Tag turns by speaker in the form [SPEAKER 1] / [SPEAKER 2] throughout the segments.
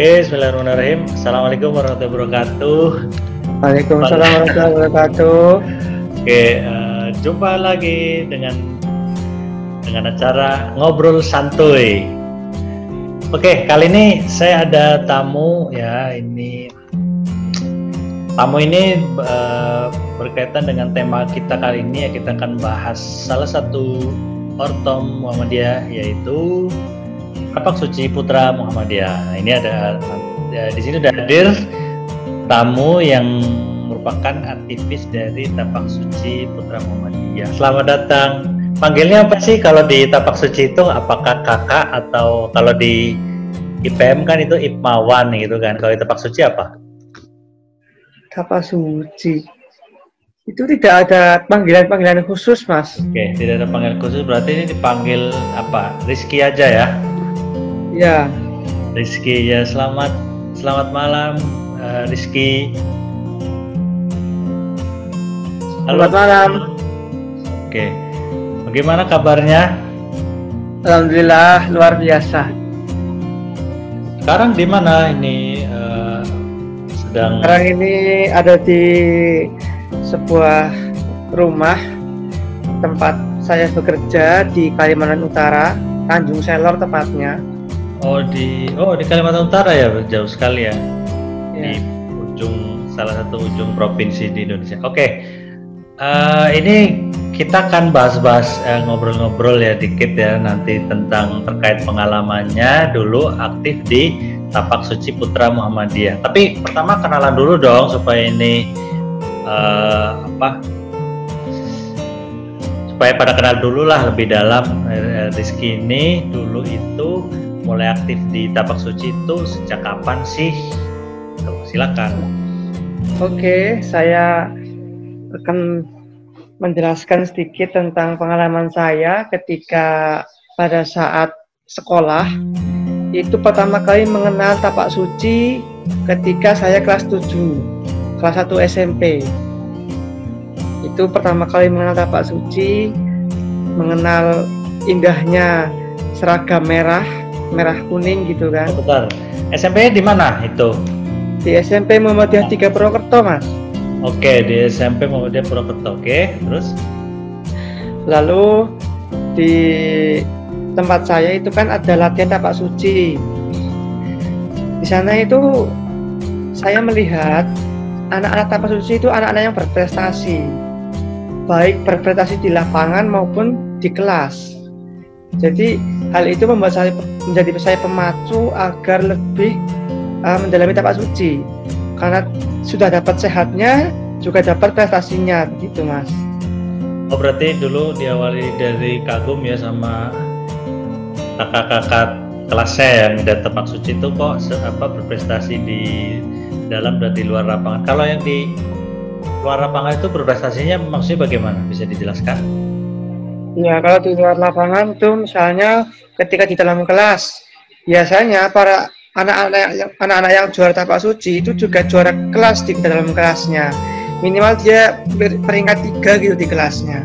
[SPEAKER 1] Oke, Bismillahirrahmanirrahim. Assalamualaikum warahmatullahi wabarakatuh.
[SPEAKER 2] Waalaikumsalam warahmatullahi wabarakatuh.
[SPEAKER 1] Oke, uh, jumpa lagi dengan dengan acara ngobrol santuy. Oke, kali ini saya ada tamu ya. Ini tamu ini uh, berkaitan dengan tema kita kali ini ya. Kita akan bahas salah satu ortom Muhammadiyah yaitu Tapak Suci Putra Muhammadiyah. Nah, ini ada ya, di sini sudah hadir tamu yang merupakan aktivis dari Tapak Suci Putra Muhammadiyah. Selamat datang. Panggilnya apa sih kalau di Tapak Suci itu? Apakah kakak atau kalau di IPM kan itu Ipmawan gitu kan? Kalau di Tapak Suci apa?
[SPEAKER 2] Tapak Suci itu tidak ada panggilan-panggilan khusus, Mas.
[SPEAKER 1] Oke, tidak ada panggilan khusus. Berarti ini dipanggil apa? Rizky aja ya?
[SPEAKER 2] Ya.
[SPEAKER 1] Rizky ya selamat selamat malam uh, Rizky.
[SPEAKER 2] Halo. Selamat malam.
[SPEAKER 1] Oke. Bagaimana kabarnya?
[SPEAKER 2] Alhamdulillah luar biasa.
[SPEAKER 1] Sekarang di mana ini uh, sedang?
[SPEAKER 2] Sekarang ini ada di sebuah rumah tempat saya bekerja di Kalimantan Utara, Tanjung Selor tepatnya.
[SPEAKER 1] Oh di oh di Kalimantan Utara ya jauh sekali ya. ya. Di ujung salah satu ujung provinsi di Indonesia. Oke. Okay. Uh, eh, ini kita akan bahas-bahas uh, ngobrol-ngobrol ya dikit ya nanti tentang terkait pengalamannya dulu aktif di Tapak Suci Putra Muhammadiyah. Tapi pertama kenalan dulu dong supaya ini uh, apa supaya pada kenal dulu lah lebih dalam Rizky ini dulu itu mulai aktif di tapak suci itu sejak kapan sih? Tuh, silakan.
[SPEAKER 2] Oke, saya akan menjelaskan sedikit tentang pengalaman saya ketika pada saat sekolah. Itu pertama kali mengenal tapak suci ketika saya kelas 7, kelas 1 SMP. Itu pertama kali mengenal tapak suci, mengenal indahnya seragam merah merah kuning gitu kan.
[SPEAKER 1] Bentar. SMP di mana itu?
[SPEAKER 2] Di SMP Muhammadiyah 3 Purwokerto, Mas.
[SPEAKER 1] Oke, di SMP Muhammadiyah Purwokerto. Oke, terus
[SPEAKER 2] lalu di tempat saya itu kan ada latihan tapak suci. Di sana itu saya melihat anak-anak tapak suci itu anak-anak yang berprestasi. Baik berprestasi di lapangan maupun di kelas. Jadi hal itu membuat saya menjadi saya pemacu agar lebih uh, mendalami tapak suci. Karena sudah dapat sehatnya juga dapat prestasinya gitu mas.
[SPEAKER 1] Oh berarti dulu diawali dari kagum ya sama kakak-kakak kelasnya yang dan tapak suci itu kok apa berprestasi di dalam dan di luar lapangan. Kalau yang di luar lapangan itu berprestasinya maksudnya bagaimana? Bisa dijelaskan
[SPEAKER 2] Ya, kalau di luar lapangan tuh misalnya ketika di dalam kelas, biasanya para anak-anak yang anak-anak yang juara tapak suci itu juga juara kelas di dalam kelasnya. Minimal dia peringkat tiga gitu di kelasnya.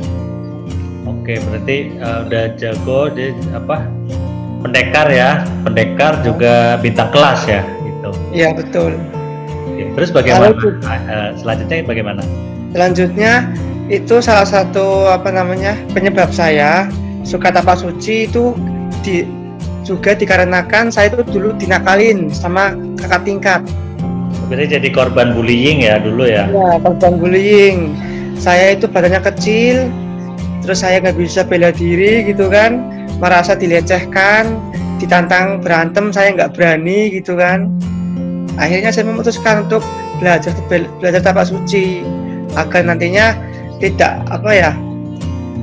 [SPEAKER 1] Oke, berarti uh, udah jago di apa? Pendekar ya, pendekar juga bintang kelas ya, gitu.
[SPEAKER 2] Iya betul.
[SPEAKER 1] Oke, terus bagaimana? uh, selanjutnya bagaimana?
[SPEAKER 2] Selanjutnya itu salah satu apa namanya penyebab saya suka tapak suci itu di, juga dikarenakan saya itu dulu dinakalin sama kakak tingkat.
[SPEAKER 1] Berarti jadi korban bullying ya dulu ya?
[SPEAKER 2] Ya korban bullying. Saya itu badannya kecil, terus saya nggak bisa bela diri gitu kan, merasa dilecehkan, ditantang berantem saya nggak berani gitu kan. Akhirnya saya memutuskan untuk belajar belajar tapak suci agar nantinya tidak apa ya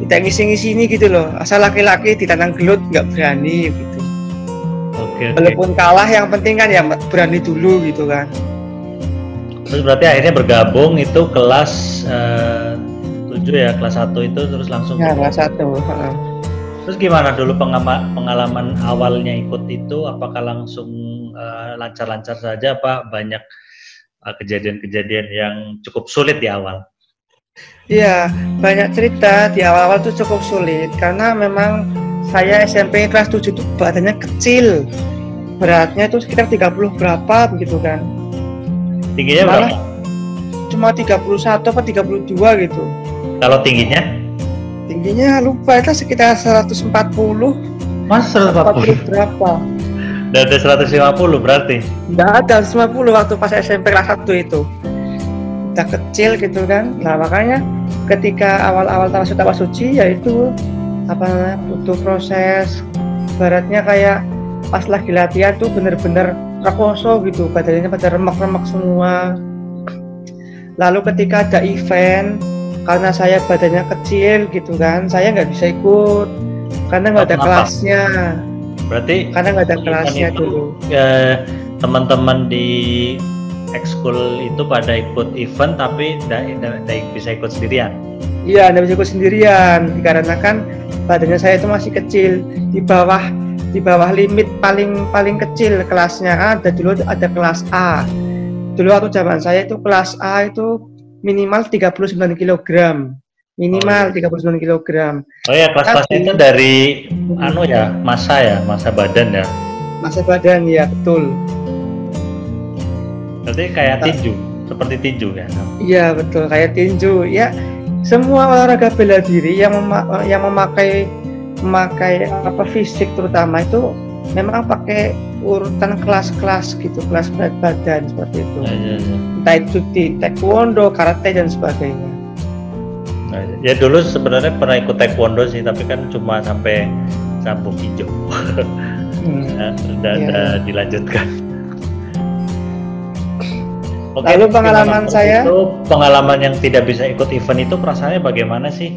[SPEAKER 2] tidak ngisi-ngisi ini gitu loh. Asal laki-laki ditantang gelut nggak berani gitu. Oke, oke. walaupun kalah yang penting kan ya berani dulu gitu kan.
[SPEAKER 1] Terus berarti akhirnya bergabung itu kelas uh, ya kelas satu itu terus langsung
[SPEAKER 2] ya kelas satu
[SPEAKER 1] terus gimana dulu pengalaman awalnya ikut itu? Apakah langsung eh, lancar-lancar uh, saja apa banyak eh, kejadian-kejadian uh, yang cukup sulit di awal.
[SPEAKER 2] Iya, banyak cerita di awal-awal tuh cukup sulit karena memang saya SMP kelas 7 itu badannya kecil. beratnya itu sekitar 30 berapa begitu kan.
[SPEAKER 1] Tingginya
[SPEAKER 2] Malah-
[SPEAKER 1] berapa?
[SPEAKER 2] cuma 31 apa 32 gitu.
[SPEAKER 1] Kalau tingginya?
[SPEAKER 2] Tingginya lupa itu sekitar 140
[SPEAKER 1] mas
[SPEAKER 2] 40 berapa
[SPEAKER 1] udah ada 150 berarti?
[SPEAKER 2] Nggak ada 150 waktu pas SMP kelas 1 itu. Udah kecil gitu kan. Nah makanya ketika awal-awal masuk tapak suci yaitu apa namanya butuh proses baratnya kayak pas lagi latihan tuh bener-bener rekoso gitu. Badannya pada remak-remak semua. Lalu ketika ada event karena saya badannya kecil gitu kan saya nggak bisa ikut. Karena nggak ada
[SPEAKER 1] Kenapa?
[SPEAKER 2] kelasnya
[SPEAKER 1] berarti
[SPEAKER 2] karena nggak ada kelasnya
[SPEAKER 1] itu,
[SPEAKER 2] dulu.
[SPEAKER 1] eh, teman-teman di ekskul itu pada ikut event tapi tidak bisa ikut sendirian?
[SPEAKER 2] Iya, anda bisa ikut sendirian. Dikarenakan badannya saya itu masih kecil. Di bawah di bawah limit paling paling kecil kelasnya. Ada dulu ada kelas A. Dulu waktu zaman saya itu kelas A itu minimal 39 kg. Minimal 39 kg.
[SPEAKER 1] oh ya kelas-kelas itu dari anu ya masa ya masa badan ya
[SPEAKER 2] Masa badan ya betul.
[SPEAKER 1] berarti kayak
[SPEAKER 2] Nah.
[SPEAKER 1] tinju seperti tinju ya
[SPEAKER 2] Iya betul kayak tinju ya semua olahraga bela diri yang mema- yang memakai memakai apa fisik terutama itu memang pakai urutan kelas-kelas gitu kelas berat badan seperti itu
[SPEAKER 1] Ya, ya, ya.
[SPEAKER 2] entah itu di taekwondo karate dan sebagainya
[SPEAKER 1] ya dulu sebenarnya pernah ikut taekwondo sih tapi kan cuma sampai sabuk hijau
[SPEAKER 2] Hmm.
[SPEAKER 1] Nah, udah,
[SPEAKER 2] Iya.
[SPEAKER 1] udah dilanjutkan Oke,
[SPEAKER 2] Lalu pengalaman saya?
[SPEAKER 1] itu pengalaman yang tidak bisa ikut event itu perasaannya bagaimana sih?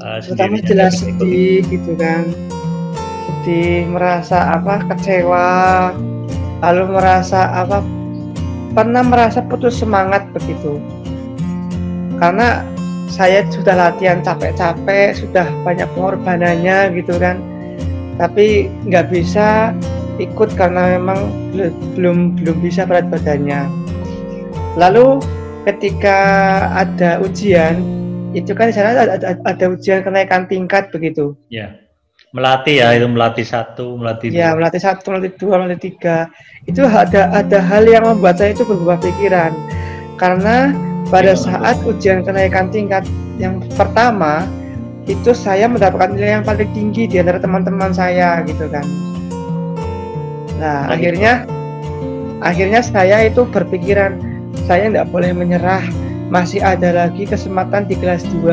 [SPEAKER 1] Uh,
[SPEAKER 2] pertama
[SPEAKER 1] sendirinya
[SPEAKER 2] jelas sedih gitu kan sedih merasa apa kecewa lalu merasa apa pernah merasa putus semangat begitu karena saya sudah latihan capek-capek sudah banyak pengorbanannya gitu kan tapi nggak bisa ikut karena memang bel- belum belum bisa berat badannya lalu ketika ada ujian itu kan di sana ada, ada, ada ujian kenaikan tingkat begitu.
[SPEAKER 1] Ya, melatih ya itu melatih satu, melatih
[SPEAKER 2] Ya,
[SPEAKER 1] dua.
[SPEAKER 2] melatih satu, melatih dua, melatih tiga. Itu ada ada hal yang membuat saya itu berubah pikiran. Karena pada
[SPEAKER 1] Gimana
[SPEAKER 2] saat ujian kenaikan tingkat yang pertama itu saya mendapatkan nilai yang paling tinggi di antara teman-teman saya gitu kan. Nah,
[SPEAKER 1] Nah,
[SPEAKER 2] akhirnya akhirnya saya itu berpikiran saya tidak boleh menyerah masih ada lagi kesempatan di kelas 2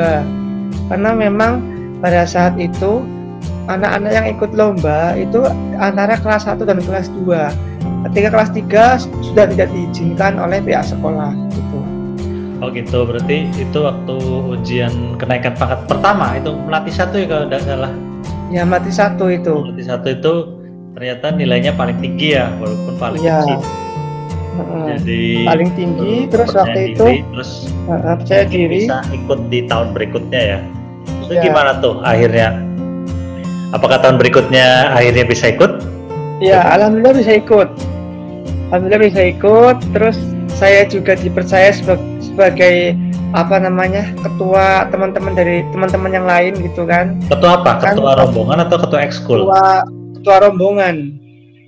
[SPEAKER 2] karena memang pada saat itu anak-anak yang ikut lomba itu antara kelas 1 dan kelas 2 ketika kelas 3 sudah tidak diizinkan oleh pihak sekolah gitu.
[SPEAKER 1] Oh gitu, berarti itu waktu ujian kenaikan pangkat pertama itu melatih satu ya kalau tidak salah.
[SPEAKER 2] ya mati satu itu
[SPEAKER 1] Melatih satu itu ternyata nilainya paling tinggi ya, walaupun paling
[SPEAKER 2] Iya.
[SPEAKER 1] kecil. Jadi
[SPEAKER 2] paling tinggi terus waktu
[SPEAKER 1] diri,
[SPEAKER 2] itu
[SPEAKER 1] terus
[SPEAKER 2] heeh, percaya diri
[SPEAKER 1] bisa ikut di tahun berikutnya ya. Itu
[SPEAKER 2] Iya.
[SPEAKER 1] gimana tuh akhirnya? Apakah tahun berikutnya akhirnya bisa ikut?
[SPEAKER 2] ya alhamdulillah bisa ikut alhamdulillah bisa ikut terus saya juga dipercaya seba- sebagai apa namanya ketua teman-teman dari teman-teman yang lain gitu kan
[SPEAKER 1] Ketua apa?
[SPEAKER 2] Kan-
[SPEAKER 1] Ketua rombongan atau ketua ekskul?
[SPEAKER 2] ketua ketua rombongan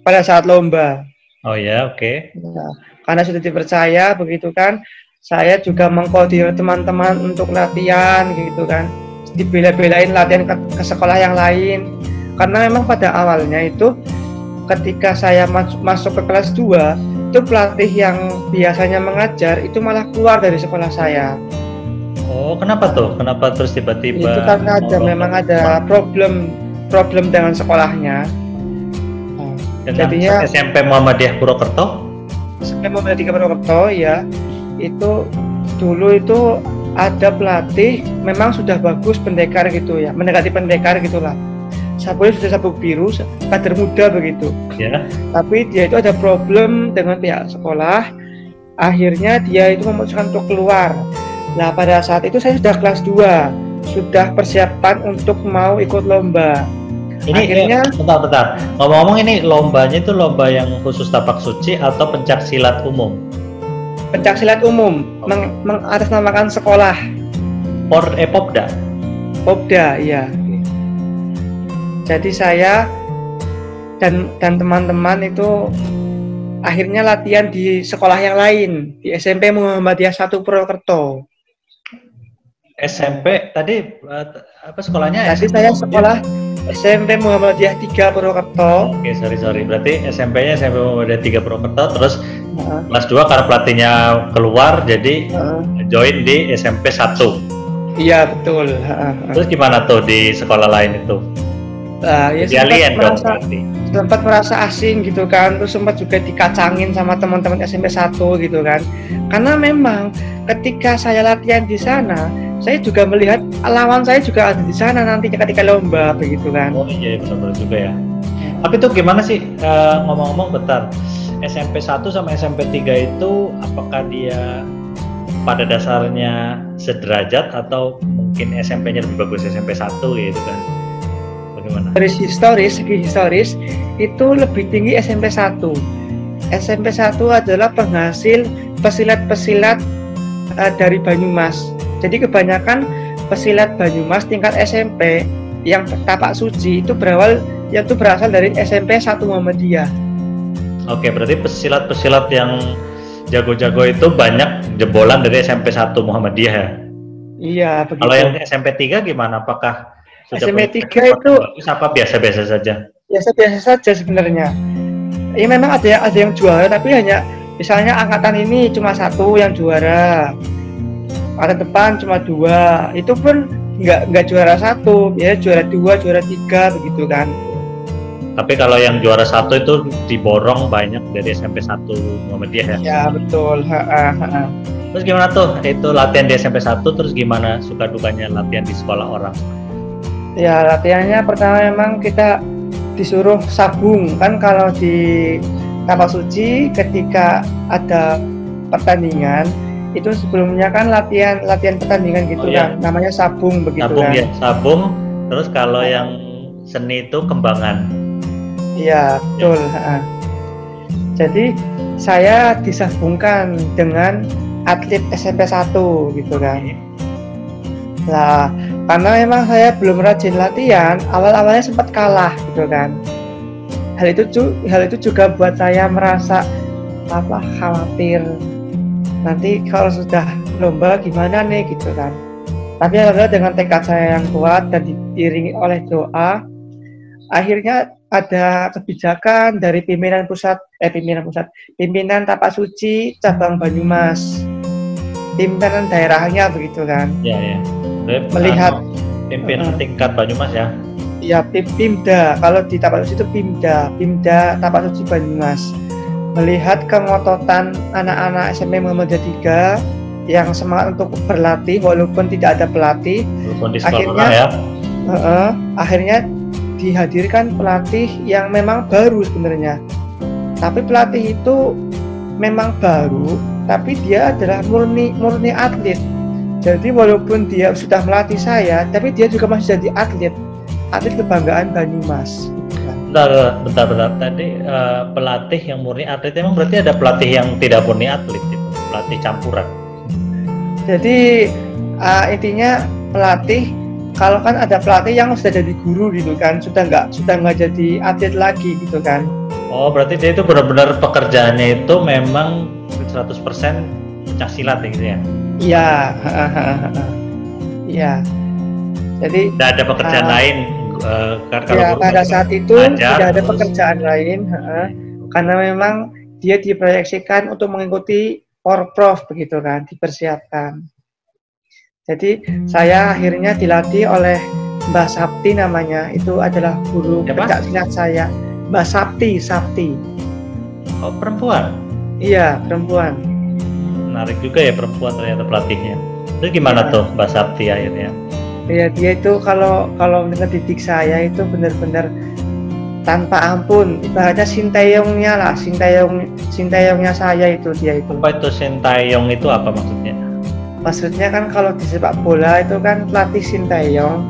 [SPEAKER 2] pada saat lomba
[SPEAKER 1] Oh ya, oke.
[SPEAKER 2] Nah, karena sudah dipercaya begitu kan saya juga mengkoordinir teman-teman untuk latihan gitu kan dibela-belain latihan ke, ke sekolah yang lain karena memang pada awalnya itu ketika saya masuk, masuk ke kelas 2 itu pelatih yang biasanya mengajar itu malah keluar dari sekolah saya
[SPEAKER 1] Oh, kenapa tuh? Kenapa terus tiba-tiba?
[SPEAKER 2] itu karena ada memang ada problem problem dengan sekolahnya Nah,
[SPEAKER 1] dengan
[SPEAKER 2] jadinya-
[SPEAKER 1] SMP Muhammadiyah Purwokerto?
[SPEAKER 2] mau di Purwokerto ya itu dulu itu ada pelatih memang sudah bagus pendekar gitu ya mendekati pendekar gitulah sabuknya sudah sabuk biru kader muda begitu
[SPEAKER 1] Ya.
[SPEAKER 2] tapi dia itu ada problem dengan pihak sekolah akhirnya dia itu memutuskan untuk keluar nah pada saat itu saya sudah kelas 2 sudah persiapan untuk mau ikut lomba
[SPEAKER 1] Ini
[SPEAKER 2] Akhirnya-
[SPEAKER 1] eh, bentar, bentar. Ngomong-ngomong ini lombanya itu lomba yang khusus tapak suci atau pencak silat umum?
[SPEAKER 2] pencak silat umum
[SPEAKER 1] Oke.
[SPEAKER 2] meng- mengatasnamakan sekolah
[SPEAKER 1] Por eh Popda?
[SPEAKER 2] Popda, iya. Jadi saya dan dan teman-teman itu akhirnya latihan di sekolah yang lain di SMP Muhammadiyah 1 Purwokerto.
[SPEAKER 1] SMP tadi uh, apa sekolahnya?
[SPEAKER 2] Tadi saya sekolah SMP Muhammadiyah 3 Purwokerto.
[SPEAKER 1] Oke, sorry sorry. Berarti SMP-nya SMP Muhammadiyah 3 Purwokerto terus uh. kelas 2 karena pelatihnya keluar jadi uh. join di SMP 1.
[SPEAKER 2] Iya, betul. Uh,
[SPEAKER 1] Terus gimana tuh di sekolah lain itu?
[SPEAKER 2] Uh, ya sempat merasa, sempat merasa asing gitu kan terus sempat juga dikacangin sama teman-teman SMP 1 gitu kan. Karena memang ketika saya latihan di sana saya juga melihat lawan saya juga ada di sana nanti ketika lomba begitu kan.
[SPEAKER 1] Oh iya benar-benar juga ya. Tapi tuh gimana sih uh, ngomong-ngomong bentar SMP 1 sama SMP 3 itu apakah dia pada dasarnya sederajat atau mungkin SMP-nya lebih bagus SMP 1 gitu kan
[SPEAKER 2] Bagaimana? Dari historis, segi historis itu lebih tinggi SMP 1. SMP 1 adalah penghasil pesilat-pesilat uh, dari Banyumas. Jadi kebanyakan pesilat Banyumas tingkat SMP yang tapak suci itu berawal yaitu berasal dari SMP 1 Muhammadiyah.
[SPEAKER 1] Oke, berarti pesilat-pesilat yang jago-jago itu banyak jebolan dari SMP 1 Muhammadiyah ya?
[SPEAKER 2] Iya, begitu.
[SPEAKER 1] Kalau yang SMP 3 gimana? Apakah
[SPEAKER 2] SMA 3 itu
[SPEAKER 1] apa biasa-biasa saja?
[SPEAKER 2] Biasa-biasa saja sebenarnya. Ya memang ada yang ada yang juara tapi hanya misalnya angkatan ini cuma satu yang juara. Angkatan depan cuma dua. Itu pun nggak nggak juara satu, ya juara dua, juara tiga begitu kan.
[SPEAKER 1] Tapi kalau yang juara satu itu diborong banyak dari SMP 1 Muhammadiyah ya?
[SPEAKER 2] Ya betul. Ha, ha, ha.
[SPEAKER 1] Terus gimana tuh itu latihan di SMP 1 terus gimana suka dukanya latihan di sekolah orang?
[SPEAKER 2] Ya latihannya pertama memang kita disuruh sabung. Kan kalau di kapal suci ketika ada pertandingan itu sebelumnya kan latihan latihan pertandingan gitu oh, iya. kan namanya sabung begitu
[SPEAKER 1] sabung,
[SPEAKER 2] kan
[SPEAKER 1] ya sabung. Terus kalau yang seni itu kembangan.
[SPEAKER 2] Iya betul. Ya. jadi saya disabungkan dengan atlet SMP 1 gitu kan Nah, karena memang saya belum rajin latihan, awal-awalnya sempat kalah gitu kan. Hal itu hal itu juga buat saya merasa apa khawatir nanti kalau sudah lomba gimana nih gitu kan. Tapi alhamdulillah dengan tekad saya yang kuat dan diiringi oleh doa, akhirnya ada kebijakan dari pimpinan pusat, eh pimpinan pusat, pimpinan Tapak Suci cabang Banyumas, pimpinan daerahnya begitu kan.
[SPEAKER 1] Iya ya
[SPEAKER 2] melihat
[SPEAKER 1] pimpinan uh, tingkat Banyumas ya.
[SPEAKER 2] Iya, Pimda. Kalau di Tapak Suci itu Pimda, Pimda Tapak Suci Banyumas. Melihat kengototan anak-anak SMP Muhammadiyah 3 yang semangat untuk berlatih walaupun tidak ada pelatih.
[SPEAKER 1] Walaupun di akhirnya ya.
[SPEAKER 2] Uh, uh, akhirnya dihadirkan pelatih yang memang baru sebenarnya. Tapi pelatih itu memang baru, tapi dia adalah murni murni atlet jadi walaupun dia sudah melatih saya, tapi dia juga masih jadi atlet, atlet kebanggaan Banyumas.
[SPEAKER 1] Bentar, bentar, bentar. Tadi uh, pelatih yang murni atlet, emang berarti ada pelatih yang tidak murni atlet, itu, pelatih campuran.
[SPEAKER 2] Jadi uh, intinya pelatih kalau kan ada pelatih yang sudah jadi guru gitu kan, sudah nggak sudah nggak jadi atlet lagi gitu kan.
[SPEAKER 1] Oh, berarti dia itu benar-benar pekerjaannya itu memang 100% pencak silat ya gitu ya?
[SPEAKER 2] Iya, iya. Jadi
[SPEAKER 1] tidak ada pekerjaan uh, lain uh,
[SPEAKER 2] ya, pada saat itu ajar, tidak ada terus. pekerjaan lain uh, karena memang dia diproyeksikan untuk mengikuti Porprov begitu kan, dipersiapkan. Jadi saya akhirnya dilatih oleh Mbak Sapti namanya, itu adalah guru pencak silat saya. Mbak Sapti, Sapti.
[SPEAKER 1] Oh perempuan?
[SPEAKER 2] Iya perempuan
[SPEAKER 1] menarik juga ya perempuan ternyata pelatihnya itu gimana ya. tuh Mbak Sabti akhirnya
[SPEAKER 2] Iya dia itu kalau kalau ngedidik saya itu benar-benar tanpa ampun ibaratnya sintayongnya lah sintayong sintayongnya saya itu dia itu
[SPEAKER 1] apa itu sintayong itu apa maksudnya
[SPEAKER 2] maksudnya kan kalau di sepak bola itu kan pelatih sintayong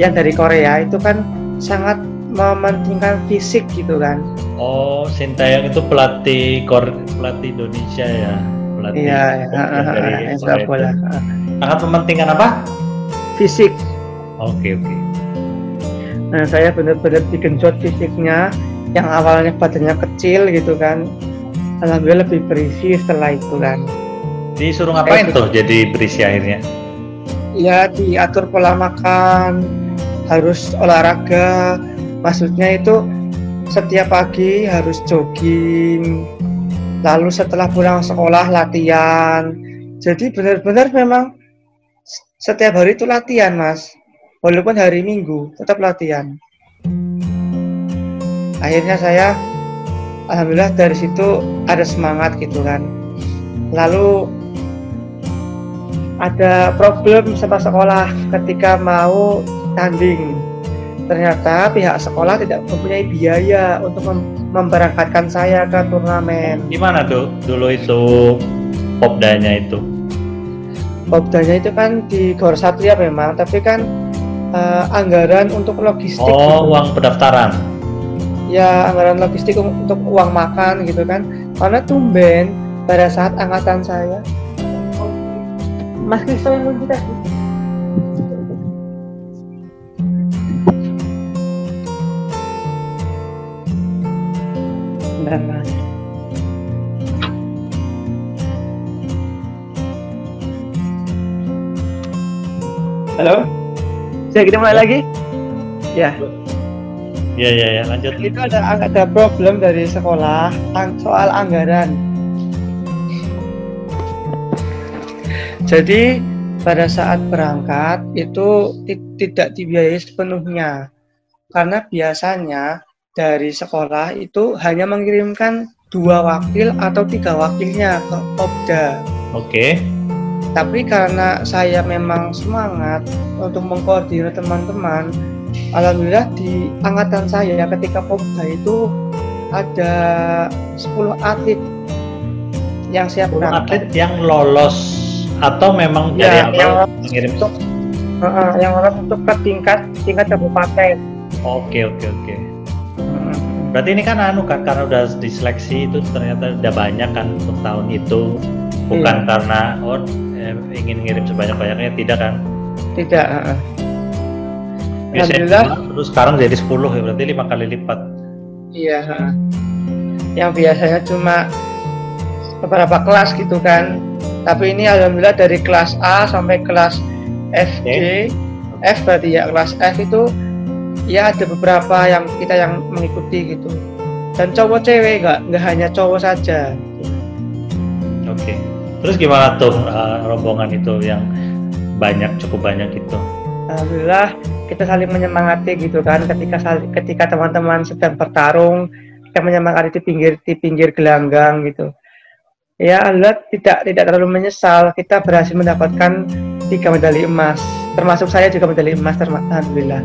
[SPEAKER 2] yang dari Korea itu kan sangat mementingkan fisik gitu kan.
[SPEAKER 1] Oh sintayong itu pelatih Kor pelatih Indonesia ya?
[SPEAKER 2] Pelatih iya, iya. sepak bola
[SPEAKER 1] sangat mementingkan apa?
[SPEAKER 2] Fisik.
[SPEAKER 1] Oke okay, oke. Okay.
[SPEAKER 2] nah saya benar-benar digenjot fisiknya yang awalnya badannya kecil gitu kan. Alhamdulillah lebih berisi setelah itu kan.
[SPEAKER 1] Disuruh ngapain tuh jadi berisi akhirnya?
[SPEAKER 2] Ya diatur pola makan harus olahraga maksudnya itu setiap pagi harus jogging lalu setelah pulang sekolah latihan. Jadi benar-benar memang setiap hari itu latihan mas. Walaupun hari minggu tetap latihan. Akhirnya saya alhamdulillah dari situ ada semangat gitu kan. Lalu ada problem sama sekolah ketika mau tanding ternyata pihak sekolah tidak mempunyai biaya untuk mem memberangkatkan saya ke turnamen.
[SPEAKER 1] Gimana tuh dulu itu popdanya itu?
[SPEAKER 2] Popdanya itu kan di Gor Satria memang, tapi kan uh, anggaran untuk logistik.
[SPEAKER 1] Oh, gitu. uang pendaftaran.
[SPEAKER 2] Ya, anggaran logistik untuk uang makan gitu kan. Karena tumben pada saat angkatan saya Mas Kristo yang kita Halo? Saya kita mulai lagi? Ya.
[SPEAKER 1] Ya ya ya lanjut.
[SPEAKER 2] Itu ada ada problem dari sekolah soal anggaran. Jadi pada saat berangkat itu tidak dibiayai sepenuhnya karena biasanya dari sekolah itu hanya mengirimkan dua wakil atau tiga wakilnya ke Popda.
[SPEAKER 1] Oke. Okay.
[SPEAKER 2] Tapi karena saya memang semangat untuk mengkoordinir teman-teman, alhamdulillah di angkatan saya ketika Popda itu ada 10 atlet yang siap
[SPEAKER 1] berangkat. atlet yang lolos atau memang ya, dari awal mengirim
[SPEAKER 2] untuk uh, yang lolos untuk ke tingkat tingkat kabupaten.
[SPEAKER 1] Oke oke oke. Berarti ini kan anu kan karena udah diseleksi itu ternyata udah banyak kan untuk tahun itu bukan iya. karena oh eh, ingin ngirim sebanyak-banyaknya tidak kan?
[SPEAKER 2] Tidak. Uh,
[SPEAKER 1] Alhamdulillah. Terus sekarang jadi 10 ya berarti lima kali lipat.
[SPEAKER 2] Iya. Uh, yang biasanya cuma beberapa kelas gitu kan. Tapi ini alhamdulillah dari kelas A sampai kelas FG, okay. F berarti ya kelas F itu ya ada beberapa yang kita yang mengikuti gitu dan cowok cewek nggak nggak hanya cowok saja
[SPEAKER 1] oke okay. Terus gimana tuh uh, rombongan itu yang banyak cukup banyak gitu
[SPEAKER 2] alhamdulillah kita saling menyemangati gitu kan. Ketika ketika teman-teman sedang bertarung kita menyemangati di pinggir di pinggir gelanggang gitu. Ya alhamdulillah tidak tidak terlalu menyesal. Kita berhasil mendapatkan tiga medali emas. Termasuk saya juga medali emas alhamdulillah.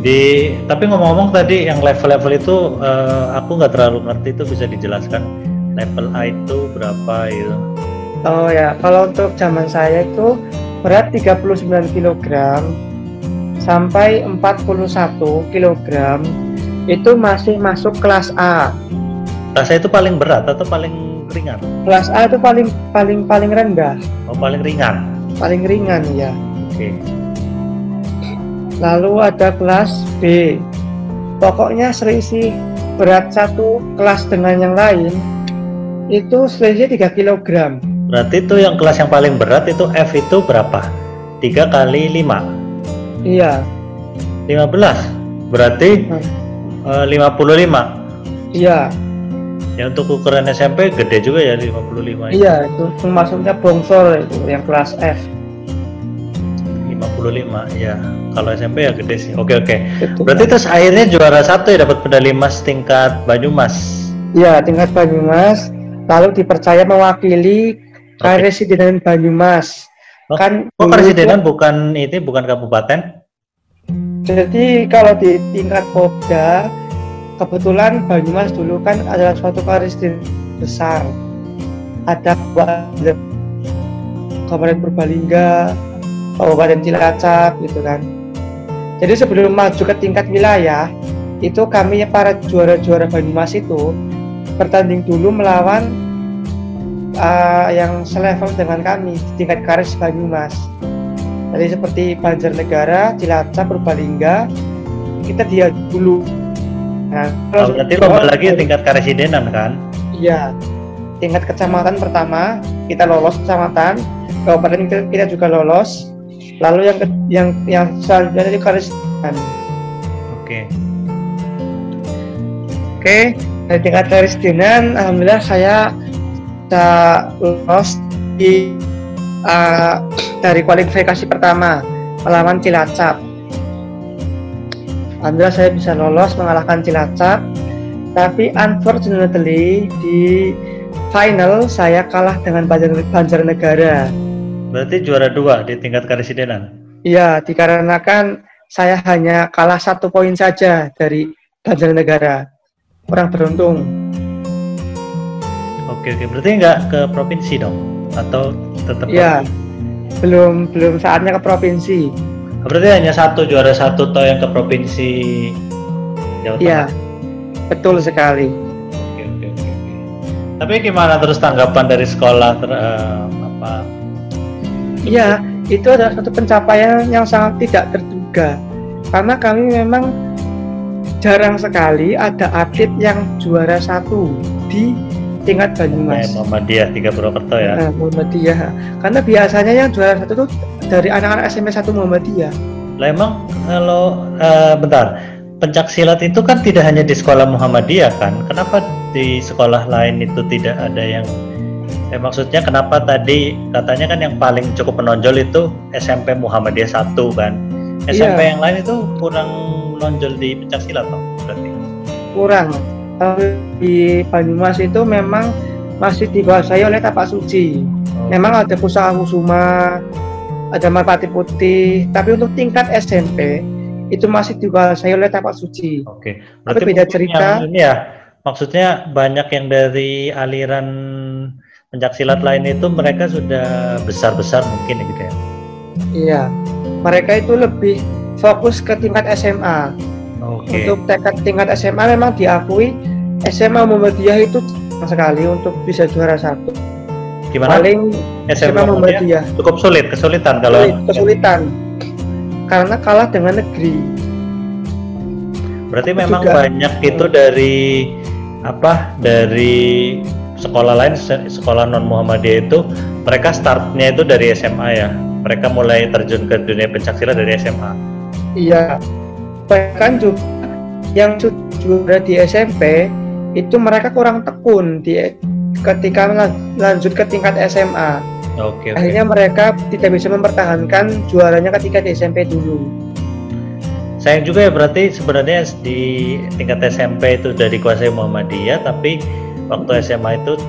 [SPEAKER 1] Di tapi ngomong-ngomong tadi yang level-level itu uh, aku nggak terlalu ngerti itu bisa dijelaskan. Level A itu berapa itu
[SPEAKER 2] oh ya kalau untuk zaman saya itu berat 39 kg sampai 41 kg itu masih masuk kelas A.
[SPEAKER 1] Kelas A itu paling berat atau paling ringan?
[SPEAKER 2] Kelas A itu paling paling paling rendah.
[SPEAKER 1] Oh paling ringan?
[SPEAKER 2] Paling ringan ya.
[SPEAKER 1] Oke. Okay
[SPEAKER 2] lalu ada kelas B. Pokoknya selisih berat satu kelas dengan yang lain itu selisih 3 kg
[SPEAKER 1] berarti itu yang kelas yang paling berat itu F itu berapa? 3 kali 5
[SPEAKER 2] iya.
[SPEAKER 1] 15 berarti hmm. uh, 55
[SPEAKER 2] iya.
[SPEAKER 1] Ya untuk ukuran SMP gede juga ya 55
[SPEAKER 2] iya itu maksudnya bongsor itu yang kelas F.
[SPEAKER 1] 55 ya kalau SMP ya gede sih. Oke oke. Berarti terus akhirnya juara satu ya dapat medali emas tingkat Banyumas?
[SPEAKER 2] Iya tingkat Banyumas. Lalu dipercaya mewakili okay. Karesidenan Banyumas
[SPEAKER 1] oh, kan oh Karesidenan bukan ini bukan kabupaten
[SPEAKER 2] jadi kalau di tingkat Popda kebetulan Banyumas dulu kan adalah suatu karesidenan besar ada Kabupaten Purbalingga, Kabupaten Cilacap gitu kan. Jadi sebelum maju ke tingkat wilayah, itu kami para juara-juara Banyumas itu bertanding dulu melawan uh, yang selevel dengan kami di tingkat karis Banyumas. Jadi seperti Banjarnegara, Cilacap, Purbalingga, kita dia dulu. Nah,
[SPEAKER 1] Oh, berarti lomba lagi tingkat karesidenan kan?
[SPEAKER 2] Iya. Tingkat kecamatan pertama kita lolos kecamatan, kabupaten kita, kita juga lolos. Lalu yang yang yang selanjutnya itu karesidenan.
[SPEAKER 1] Oke.
[SPEAKER 2] Oke, dari tingkat karesidenan, alhamdulillah saya bisa lolos di uh, dari kualifikasi pertama melawan Cilacap. Alhamdulillah saya bisa lolos mengalahkan Cilacap, tapi unfortunately di final saya kalah dengan Banjar, Banjarnegara.
[SPEAKER 1] Berarti juara dua di tingkat karesidenan.
[SPEAKER 2] Iya, dikarenakan saya hanya kalah satu poin saja dari Banjarnegara. Kurang beruntung.
[SPEAKER 1] Oke oke. Berarti nggak ke provinsi dong? Atau tetap?
[SPEAKER 2] Iya, belum belum saatnya ke provinsi.
[SPEAKER 1] Berarti hanya satu juara satu toh yang ke provinsi Jawa Tengah.
[SPEAKER 2] Iya, betul sekali.
[SPEAKER 1] Oke oke oke. oke. Tapi gimana terus tanggapan dari sekolah ter, eh, apa?
[SPEAKER 2] Iya, itu adalah satu pencapaian yang sangat tidak terduga. Karena kami memang jarang sekali ada atlet yang juara satu di tingkat Banyumas.
[SPEAKER 1] Muhammadiyah tiga Purwokerto ya.
[SPEAKER 2] Nah, Muhammadiyah. Karena biasanya yang juara satu itu dari anak-anak SMP 1 Muhammadiyah.
[SPEAKER 1] Lah emang kalau eh, bentar pencak silat itu kan tidak hanya di sekolah Muhammadiyah kan? Kenapa di sekolah lain itu tidak ada yang eh, maksudnya kenapa tadi katanya kan yang paling cukup menonjol itu SMP Muhammadiyah 1 kan? SMP
[SPEAKER 2] Iya.
[SPEAKER 1] yang lain itu kurang menonjol di pencak silat toh berarti.
[SPEAKER 2] Kurang. Di Banyumas itu memang masih dikuasai oleh tapak suci.
[SPEAKER 1] Oh,
[SPEAKER 2] Memang ada pusaka kusuma, ada merpati putih, tapi untuk tingkat SMP itu masih dikuasai oleh tapak suci.
[SPEAKER 1] Oke.
[SPEAKER 2] Tapi beda
[SPEAKER 1] mungkin
[SPEAKER 2] cerita.
[SPEAKER 1] ini ya. Maksudnya banyak yang dari aliran pencak silat lain itu mereka sudah besar-besar mungkin ya gitu ya.
[SPEAKER 2] Iya, mereka itu lebih fokus ke tingkat SMA.
[SPEAKER 1] Oke.
[SPEAKER 2] Untuk tingkat tingkat SMA memang diakui SMA Muhammadiyah itu sekali untuk bisa juara satu.
[SPEAKER 1] Gimana?
[SPEAKER 2] Paling
[SPEAKER 1] SMA
[SPEAKER 2] SMA
[SPEAKER 1] Muhammadiyah cukup sulit, kesulitan kalau
[SPEAKER 2] sulit- kesulitan karena kalah dengan negeri.
[SPEAKER 1] berarti
[SPEAKER 2] Aku
[SPEAKER 1] memang
[SPEAKER 2] juga-
[SPEAKER 1] banyak itu dari apa? Dari sekolah lain, se- sekolah non Muhammadiyah itu mereka startnya itu dari SMA ya. Mereka mulai terjun ke dunia pencaksilat dari SMA.
[SPEAKER 2] Iya, bahkan juga yang juara di SMP itu mereka kurang tekun di ketika lanjut ke tingkat SMA.
[SPEAKER 1] Oke, oke.
[SPEAKER 2] Akhirnya mereka tidak bisa mempertahankan juaranya ketika di SMP dulu.
[SPEAKER 1] Sayang juga ya berarti sebenarnya di tingkat SMP itu udah dikuasai Muhammadiyah, tapi waktu SMA itu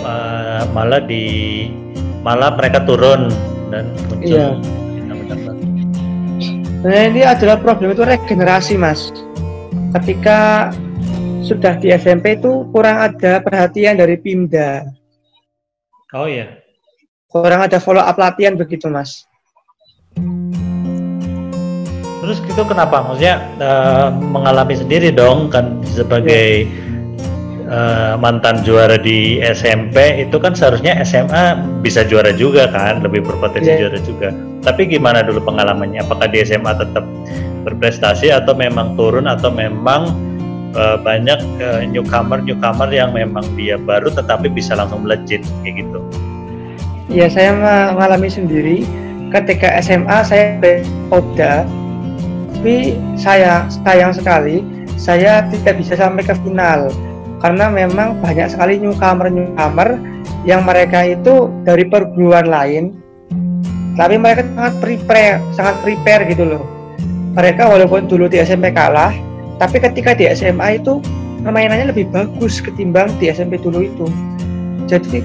[SPEAKER 1] uh, malah di malah mereka turun dan muncul.
[SPEAKER 2] Iya. Nah ini adalah problem itu regenerasi mas. Ketika sudah di SMP itu kurang ada perhatian dari Pimda,
[SPEAKER 1] Oh iya.
[SPEAKER 2] kurang ada follow up latihan begitu mas.
[SPEAKER 1] Terus itu kenapa? Maksudnya eh, mengalami sendiri dong kan sebagai eh, mantan juara di SMP itu kan seharusnya SMA bisa juara juga kan, lebih berpotensi
[SPEAKER 2] Iya.
[SPEAKER 1] juara juga. Tapi gimana dulu pengalamannya? Apakah di SMA tetap berprestasi atau memang turun atau memang eh, banyak eh, newcomer newcomer yang memang dia baru tetapi bisa langsung melejit kayak gitu?
[SPEAKER 2] Ya saya mengalami sendiri. Ketika SMA saya Oda tapi saya sayang sekali saya tidak bisa sampai ke final. Karena memang banyak sekali newcomer newcomer yang mereka itu dari perguruan lain. Tapi mereka sangat prepare sangat prepare gitu loh. Mereka walaupun dulu di SMP kalah tapi ketika di SMA itu permainannya lebih bagus ketimbang di SMP dulu itu. Jadi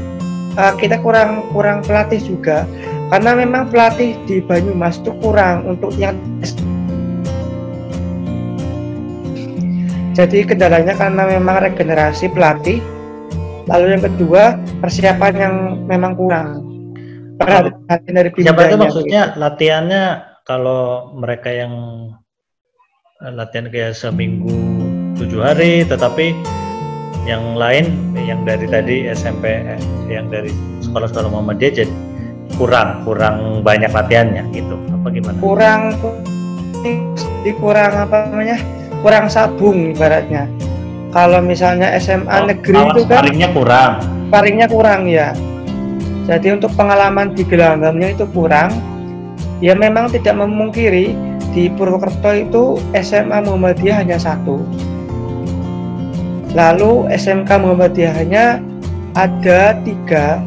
[SPEAKER 2] uh, kita kurang kurang pelatih juga. Karena memang pelatih di Banyumas itu kurang untuk yang jadi kendalanya karena memang regenerasi pelatih. Lalu yang kedua persiapan yang memang kurang. Perhatian dari
[SPEAKER 1] Siapa itu maksudnya? latihannya kalau mereka yang latihan kayak seminggu tujuh hari, tetapi yang lain yang dari tadi SMP, eh, yang dari sekolah-sekolah Muhammadiyah jadi kurang kurang banyak latihannya gitu. Apa gimana?
[SPEAKER 2] kurang di kurang apa namanya kurang sabung ibaratnya. Kalau misalnya SMA
[SPEAKER 1] Oh,
[SPEAKER 2] negeri itu kan
[SPEAKER 1] sparringnya kurang.
[SPEAKER 2] sparringnya kurang ya. Jadi untuk pengalaman di gelanggamnya itu kurang. Ya memang tidak memungkiri di Purwokerto itu SMA Muhammadiyah hanya satu. Lalu SMK Muhammadiyahnya ada tiga,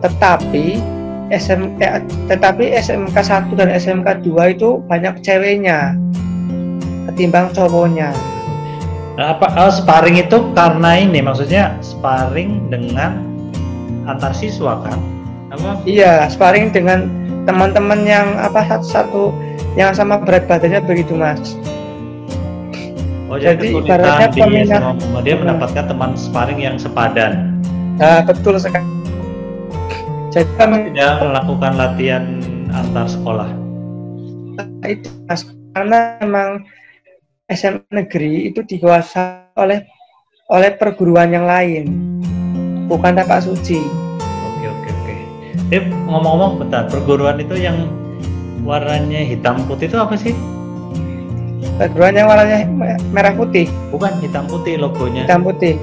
[SPEAKER 2] tetapi SM, eh, tetapi SMK 1 dan SMK 2 itu banyak ceweknya ketimbang cowoknya.
[SPEAKER 1] Nah, apa oh, sparring itu karena ini maksudnya sparring dengan antar siswa kan? Apa?
[SPEAKER 2] Iya, sparring dengan teman-teman yang apa satu-satu yang sama berat badannya begitu mas.
[SPEAKER 1] Oh,
[SPEAKER 2] Jadi ibaratnya
[SPEAKER 1] di
[SPEAKER 2] peminat-
[SPEAKER 1] Muhammadiyah
[SPEAKER 2] Hmm.
[SPEAKER 1] mendapatkan teman sparring yang sepadan.
[SPEAKER 2] Nah, betul sekali. Jadi kami
[SPEAKER 1] Tidak melakukan latihan antar sekolah.
[SPEAKER 2] itu mas karena memang SMA negeri itu dikuasai oleh oleh perguruan yang lain, bukan tapak suci.
[SPEAKER 1] Eh ngomong-ngomong bentar, perguruan itu yang warnanya hitam putih itu apa sih?
[SPEAKER 2] Perguruan yang warnanya me- merah putih,
[SPEAKER 1] Bukan hitam putih logonya.
[SPEAKER 2] hitam putih,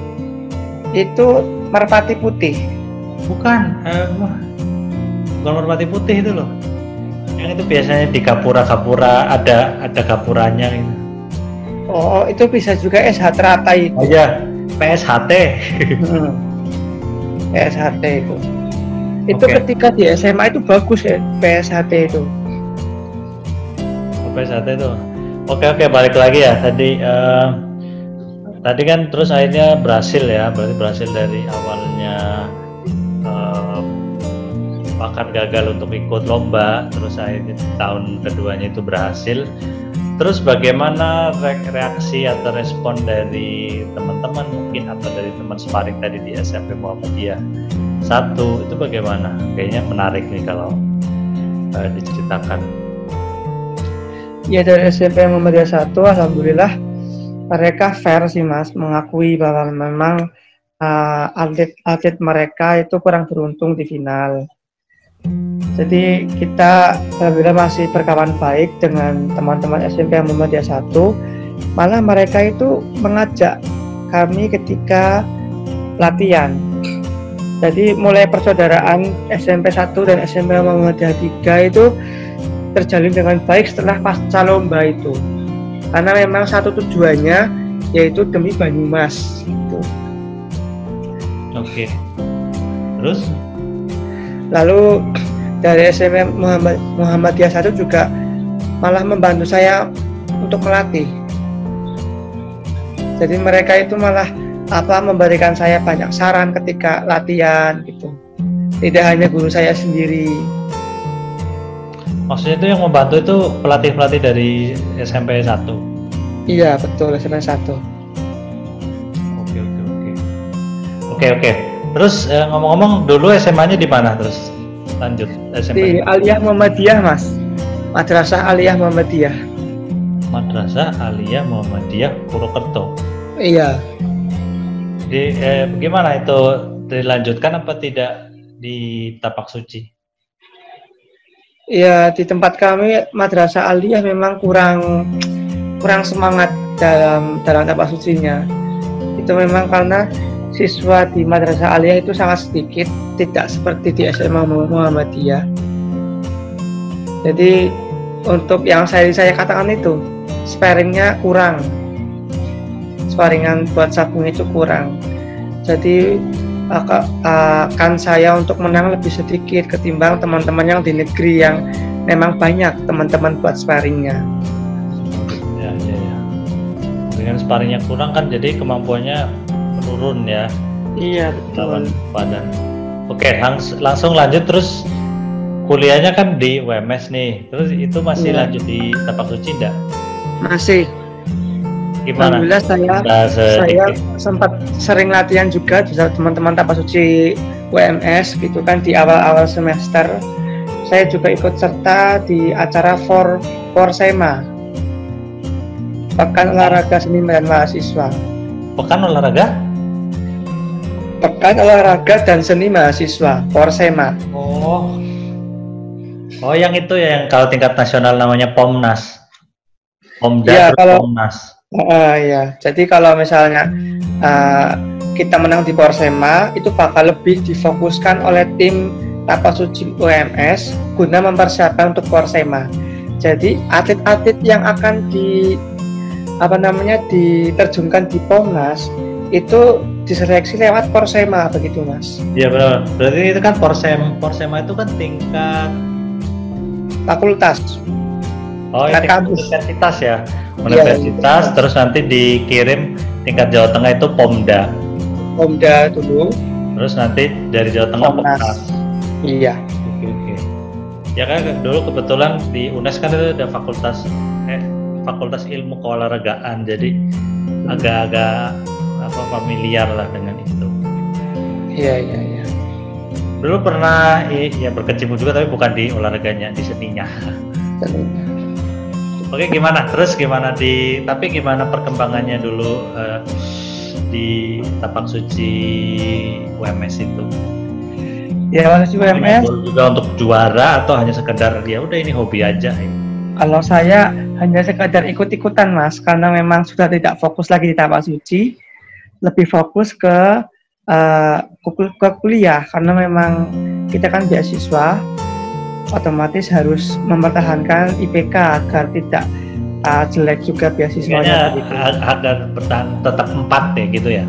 [SPEAKER 2] itu merpati putih.
[SPEAKER 1] Bukan, eh, bukan merpati putih itu loh. Yang itu biasanya di gapura-gapura ada ada gapuranya gitu.
[SPEAKER 2] Oh, itu bisa juga SH teratai
[SPEAKER 1] Oh iya, PSHT.
[SPEAKER 2] Hmm. PSHT itu. Itu ketika di SMA itu bagus ya PSHT itu.
[SPEAKER 1] Oh, PSHT itu. Oke oke balik lagi ya tadi. eh, tadi kan terus akhirnya berhasil ya, berarti berhasil dari awalnya bahkan gagal untuk ikut lomba, terus akhirnya tahun keduanya itu berhasil. Terus bagaimana re- reaksi atau respon dari teman-teman mungkin atau dari teman sparring tadi di SMP Muhammadiyah satu itu bagaimana? Kayaknya menarik nih kalau eh, diceritakan.
[SPEAKER 2] Ya dari SMP Muhammadiyah 1 Alhamdulillah mereka fair sih mas mengakui bahwa memang uh, atlet-atlet mereka itu kurang beruntung di final. Jadi kita alhamdulillah masih berkawan baik dengan teman-teman SMP Muhammadiyah 1. Malah mereka itu mengajak kami ketika latihan. Jadi mulai persaudaraan SMP 1 dan SMP Muhammadiyah 3 itu terjalin dengan baik setelah pasca lomba itu. Karena memang satu tujuannya yaitu demi Banyumas. Gitu.
[SPEAKER 1] Oke. Terus?
[SPEAKER 2] Lalu dari SMP Muhammad, Muhammadiyah 1 juga malah membantu saya untuk melatih. Jadi mereka itu malah apa memberikan saya banyak saran ketika latihan gitu. Tidak hanya guru saya sendiri.
[SPEAKER 1] Maksudnya itu yang membantu itu pelatih-pelatih dari SMP 1.
[SPEAKER 2] Iya betul SMP 1.
[SPEAKER 1] Oke oke oke. Oke oke. Terus eh, ngomong-ngomong dulu SMA-nya di mana terus? Lanjut
[SPEAKER 2] Di
[SPEAKER 1] SMP.
[SPEAKER 2] Aliyah Muhammadiyah mas. Madrasah Aliyah Muhammadiyah.
[SPEAKER 1] Madrasah Aliyah Muhammadiyah Purwokerto.
[SPEAKER 2] Iya.
[SPEAKER 1] Di eh, bagaimana itu dilanjutkan apa tidak di Tapak Suci?
[SPEAKER 2] Ya di tempat kami madrasah aliyah memang kurang kurang semangat dalam dalam tapak sucinya. Itu memang karena siswa di madrasah aliyah itu sangat sedikit, tidak seperti di SMA Muhammadiyah. Jadi untuk yang saya saya katakan itu sparingnya kurang, sparingan buat sabung itu kurang. Jadi aka- akan saya untuk menang lebih sedikit ketimbang teman-teman yang di negeri yang memang banyak teman-teman buat sparringnya.
[SPEAKER 1] Ya ya ya. Dengan sparringnya kurang kan jadi kemampuannya menurun ya.
[SPEAKER 2] Iya
[SPEAKER 1] lawan badan. Oke, langs- langsung lanjut terus kuliahnya kan di WMS nih. Terus itu masih
[SPEAKER 2] Iya.
[SPEAKER 1] lanjut di Tapak Suci enggak?
[SPEAKER 2] Masih.
[SPEAKER 1] Gimana?
[SPEAKER 2] Alhamdulillah saya saya sempat sering latihan juga bisa teman-teman tapak suci WMS gitu kan di awal-awal semester. Saya juga ikut serta di acara for Forsema. Pekan olahraga seni dan mahasiswa.
[SPEAKER 1] Pekan olahraga?
[SPEAKER 2] Pekan olahraga dan seni mahasiswa Forsema.
[SPEAKER 1] Oh. Oh, yang itu ya yang kalau tingkat nasional namanya Pomnas. Pomda terus
[SPEAKER 2] kalau-
[SPEAKER 1] Pomnas.
[SPEAKER 2] Uh, ya, jadi kalau misalnya uh, kita menang di Porsema itu bakal lebih difokuskan oleh tim Tapak Suci UMS guna mempersiapkan untuk Porsema. Jadi atlet-atlet yang akan di apa namanya diterjunkan di Pomnas itu diseleksi lewat Porsema begitu mas?
[SPEAKER 1] Iya benar. Berarti itu kan Porsem Porsema itu kan tingkat
[SPEAKER 2] fakultas.
[SPEAKER 1] Oh, ini universitas ya? Universitas iya, terus nanti dikirim tingkat Jawa Tengah itu Pomda.
[SPEAKER 2] Pomda dulu.
[SPEAKER 1] Terus nanti dari Jawa Tengah Pomnas, Pomnas.
[SPEAKER 2] iya.
[SPEAKER 1] Oke oke. Ya kan dulu kebetulan di UNES kan itu ada fakultas eh fakultas ilmu keolahragaan jadi agak-agak apa familiar lah dengan itu.
[SPEAKER 2] Iya iya iya.
[SPEAKER 1] Dulu pernah ya berkecimpung juga tapi bukan di olahraganya di seninya. Seninya Oke gimana terus gimana di tapi gimana perkembangannya dulu uh, di tapak suci UMS itu?
[SPEAKER 2] Ya suci UMS
[SPEAKER 1] juga untuk juara atau hanya sekedar ya udah ini hobi aja. Ya?
[SPEAKER 2] Kalau saya hanya sekedar ikut-ikutan mas karena memang sudah tidak fokus lagi di tapak suci, lebih fokus ke uh, ke kuliah karena memang kita kan beasiswa otomatis harus mempertahankan IPK agar tidak uh, jelek juga beasiswanya.
[SPEAKER 1] Gitu. agar bertahan tetap empat ya gitu ya?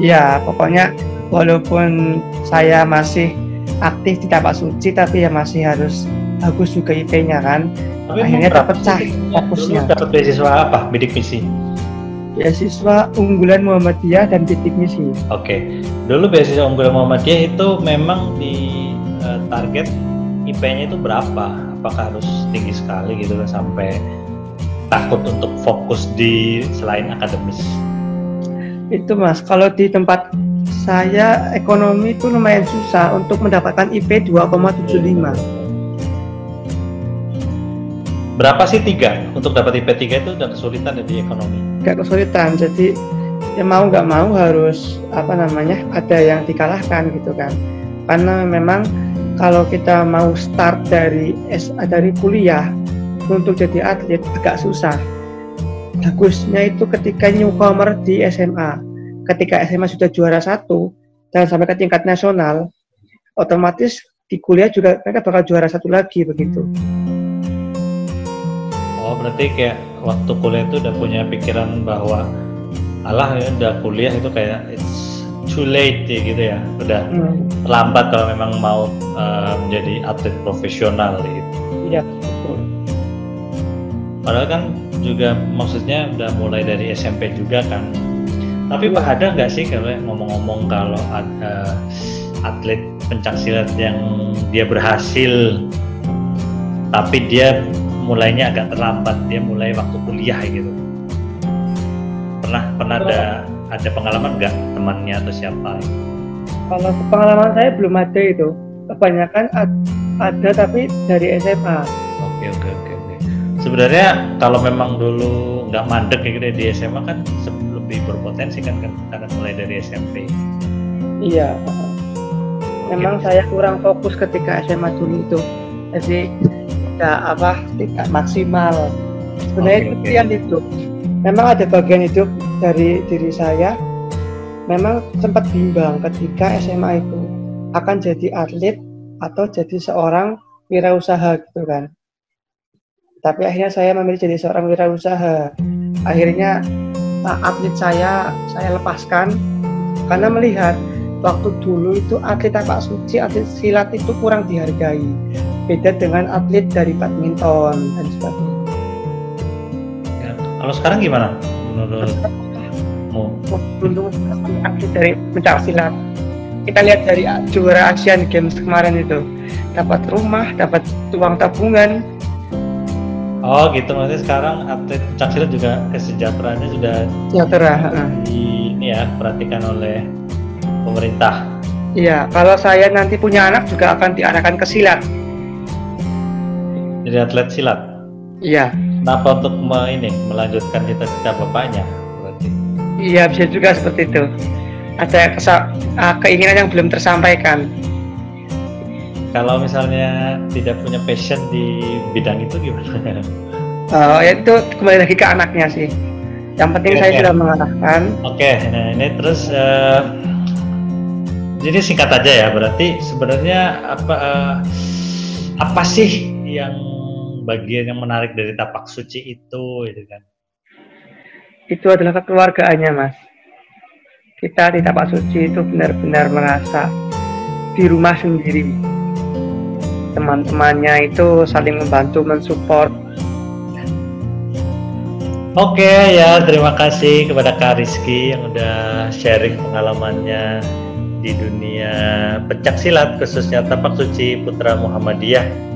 [SPEAKER 2] Ya pokoknya walaupun saya masih aktif di tapak suci tapi ya masih harus bagus juga IP-nya kan. Tapi Akhirnya terpecah fokusnya.
[SPEAKER 1] Dapat beasiswa apa? Bidik misi?
[SPEAKER 2] Beasiswa unggulan Muhammadiyah dan bidik misi.
[SPEAKER 1] Oke, okay. dulu beasiswa unggulan Muhammadiyah itu memang di uh, target IP-nya itu berapa? Apakah harus tinggi sekali gitu kan sampai takut untuk fokus di selain akademis?
[SPEAKER 2] Itu mas, kalau di tempat saya ekonomi itu lumayan susah untuk mendapatkan IP 2,75.
[SPEAKER 1] Berapa sih tiga? Untuk dapat IP 3 itu udah kesulitan ya di ekonomi?
[SPEAKER 2] Gak kesulitan, jadi ya mau nggak mau harus apa namanya ada yang dikalahkan gitu kan karena memang kalau kita mau start dari dari kuliah untuk jadi atlet agak susah. Bagusnya itu ketika newcomer di SMA. Ketika SMA sudah juara satu dan sampai ke tingkat nasional, otomatis di kuliah juga mereka bakal juara satu lagi begitu.
[SPEAKER 1] Oh berarti kayak waktu kuliah itu udah punya pikiran bahwa Allah ya udah kuliah itu kayak it's too late ya gitu ya. Udah hmm. lambat kalau memang mau uh, menjadi atlet profesional gitu.
[SPEAKER 2] Iya betul.
[SPEAKER 1] Padahal kan juga maksudnya udah mulai dari SMP juga kan. Tapi Pak ada nggak sih kalau ngomong-ngomong kalau ada atlet pencak silat yang dia berhasil tapi dia mulainya agak terlambat dia mulai waktu kuliah gitu? Pernah pernah ada ada pengalaman nggak temannya atau siapa?
[SPEAKER 2] Kalau pengalaman saya belum ada itu. Kebanyakan ada tapi dari SMA.
[SPEAKER 1] Oke oke oke oke. Sebenarnya kalau memang dulu nggak mandek gitu ya di SMA kan lebih berpotensi kan, kan karena mulai dari SMP.
[SPEAKER 2] Iya. Memang saya kurang fokus ketika SMA dulu itu. Jadi tidak apa tidak maksimal. Sebenarnya okay, okay. itu memang ada bagian hidup dari diri saya memang sempat bimbang ketika SMA itu akan jadi atlet atau jadi seorang wirausaha gitu kan. Tapi akhirnya saya memilih jadi seorang wirausaha. Akhirnya nah, atlet saya saya lepaskan karena melihat waktu dulu itu atlet tapak suci atlet silat itu kurang dihargai. Beda dengan atlet dari badminton dan sebagainya.
[SPEAKER 1] Kalau sekarang gimana menurutmu?
[SPEAKER 2] Untuk dari pencak silat, kita lihat dari juara Asian Games kemarin itu dapat rumah, dapat uang tabungan.
[SPEAKER 1] Oh gitu maksudnya sekarang atlet pencak silat juga kesejahteraannya sudah
[SPEAKER 2] sejahtera.
[SPEAKER 1] Di, ini ya perhatikan oleh pemerintah.
[SPEAKER 2] Iya, kalau saya nanti punya anak juga akan diarahkan ke silat.
[SPEAKER 1] Jadi atlet silat.
[SPEAKER 2] Iya.
[SPEAKER 1] Kenapa untuk me, ini melanjutkan cita-cita bapaknya?
[SPEAKER 2] Iya bisa juga seperti itu. Ada uh, keinginan yang belum tersampaikan.
[SPEAKER 1] Kalau misalnya tidak punya passion di bidang itu gimana?
[SPEAKER 2] uh, itu kembali lagi ke anaknya sih yang penting
[SPEAKER 1] Oke,
[SPEAKER 2] saya sudah mengarahkan
[SPEAKER 1] Oke, nah ini terus eh, jadi singkat aja ya. Berarti sebenarnya apa eh, apa sih yang bagian yang menarik dari tapak suci itu, gitu kan?
[SPEAKER 2] Itu adalah kekeluargaannya mas. Kita di tapak suci itu benar-benar merasa di rumah sendiri. Teman-temannya itu saling membantu mensupport.
[SPEAKER 1] Oke ya, terima kasih kepada Kak Rizky yang udah sharing pengalamannya di dunia pencak silat khususnya tapak suci Putra Muhammadiyah